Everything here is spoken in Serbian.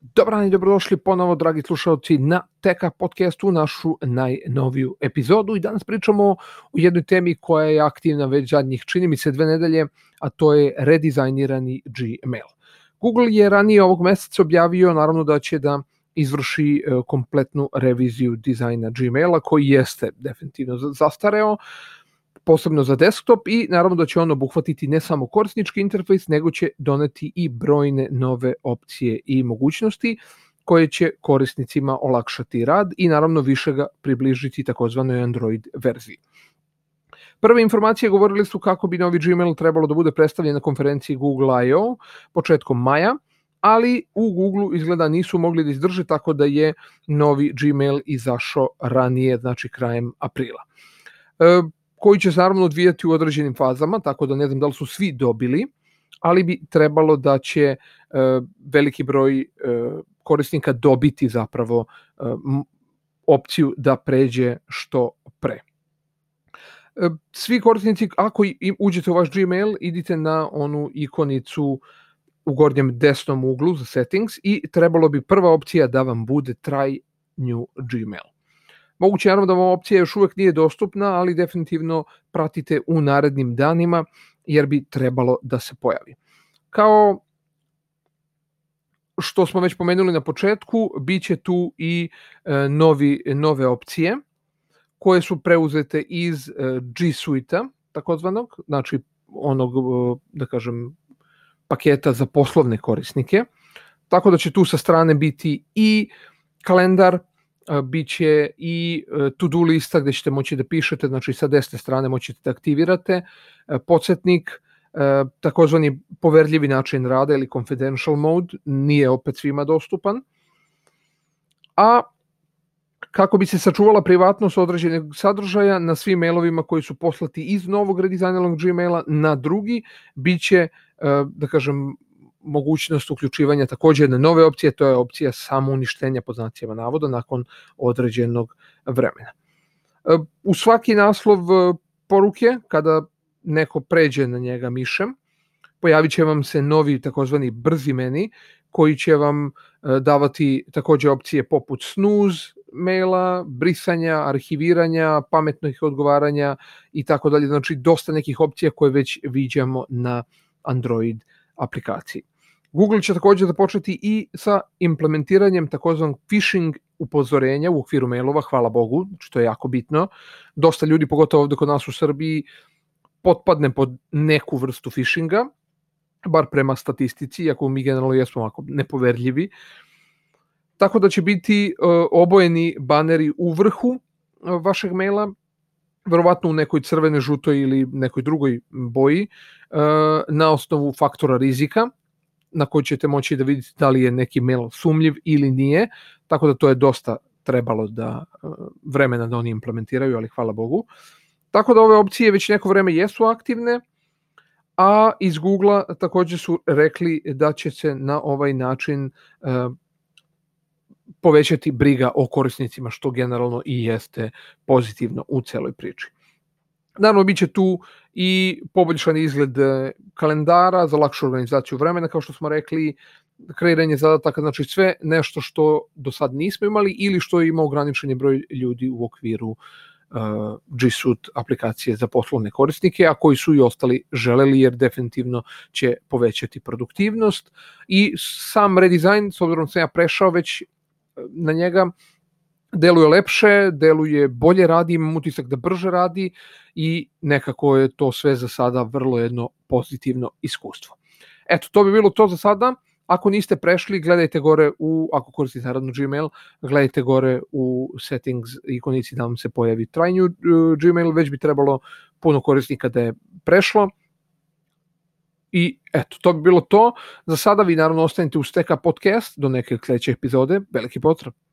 Dobar dan i dobrodošli ponovo, dragi slušalci, na Teka podcastu, našu najnoviju epizodu i danas pričamo o jednoj temi koja je aktivna već zadnjih, čini mi se, dve nedelje, a to je redizajnirani Gmail. Google je ranije ovog meseca objavio naravno da će da izvrši e, kompletnu reviziju dizajna Gmaila koji jeste definitivno zastareo, posebno za desktop i naravno da će on obuhvatiti ne samo korisnički interfejs, nego će doneti i brojne nove opcije i mogućnosti koje će korisnicima olakšati rad i naravno više ga približiti takozvanoj Android verziji. Prve informacije govorili su kako bi novi Gmail trebalo da bude predstavljen na konferenciji Google I.O. početkom maja, ali u Google izgleda nisu mogli da izdrže tako da je novi Gmail izašao ranije, znači krajem aprila. Koji će se naravno odvijati u određenim fazama, tako da ne znam da li su svi dobili, ali bi trebalo da će e, veliki broj e, korisnika dobiti zapravo e, opciju da pređe što pre. Svi korisnici, ako uđete u vaš Gmail, idite na onu ikonicu u gornjem desnom uglu za settings i trebalo bi prva opcija da vam bude try new Gmail. Moguće naravno da vam opcija još uvek nije dostupna, ali definitivno pratite u narednim danima jer bi trebalo da se pojavi. Kao što smo već pomenuli na početku, bit će tu i e, novi, nove opcije koje su preuzete iz e, G Suite-a, takozvanog, znači onog, e, da kažem, paketa za poslovne korisnike. Tako da će tu sa strane biti i kalendar, biće i e, to-do lista gde ćete moći da pišete, znači sa desne strane moćete da aktivirate, e, podsjetnik, e, takozvani poverljivi način rada ili confidential mode, nije opet svima dostupan, a kako bi se sačuvala privatnost određenog sadržaja na svim mailovima koji su poslati iz novog redizajnalnog Gmaila na drugi, bit će, da kažem, mogućnost uključivanja takođe jedne nove opcije, to je opcija samo uništenja po znacima navoda nakon određenog vremena. E, u svaki naslov e, poruke, kada neko pređe na njega mišem, pojavit će vam se novi takozvani brzi meni koji će vam e, davati takođe opcije poput snooze maila, brisanja, arhiviranja, pametnih odgovaranja i tako dalje. Znači dosta nekih opcija koje već viđamo na Android aplikaciji. Google će takođe započeti i sa implementiranjem takozvanog phishing upozorenja u okviru mailova, hvala Bogu, što je jako bitno. Dosta ljudi, pogotovo ovde kod nas u Srbiji, potpadne pod neku vrstu phishinga, bar prema statistici, iako mi generalno jesmo ovako nepoverljivi. Tako da će biti uh, obojeni baneri u vrhu uh, vašeg maila, verovatno u nekoj crvene, žutoj ili nekoj drugoj boji, uh, na osnovu faktora rizika, na koji ćete moći da vidite da li je neki mail sumljiv ili nije, tako da to je dosta trebalo da e, vremena da oni implementiraju, ali hvala Bogu. Tako da ove opcije već neko vreme jesu aktivne, a iz Google takođe su rekli da će se na ovaj način uh, povećati briga o korisnicima, što generalno i jeste pozitivno u celoj priči. Naravno, bit će tu i poboljšan izgled e, kalendara za lakšu organizaciju vremena, kao što smo rekli, kreiranje zadataka, znači sve nešto što do sad nismo imali ili što ima ograničeni broj ljudi u okviru uh, G Suite aplikacije za poslovne korisnike, a koji su i ostali želeli jer definitivno će povećati produktivnost. I sam redizajn, s obzirom da sam ja prešao već e, na njega, deluje lepše, deluje bolje radi, imam utisak da brže radi i nekako je to sve za sada vrlo jedno pozitivno iskustvo. Eto, to bi bilo to za sada. Ako niste prešli, gledajte gore u, ako koristite naravno Gmail, gledajte gore u settings ikonici da vam se pojavi trajnju uh, Gmail, već bi trebalo puno korisnika da je prešlo. I eto, to bi bilo to. Za sada vi naravno ostanete u Steka podcast do neke sledeće epizode. Veliki pozdrav!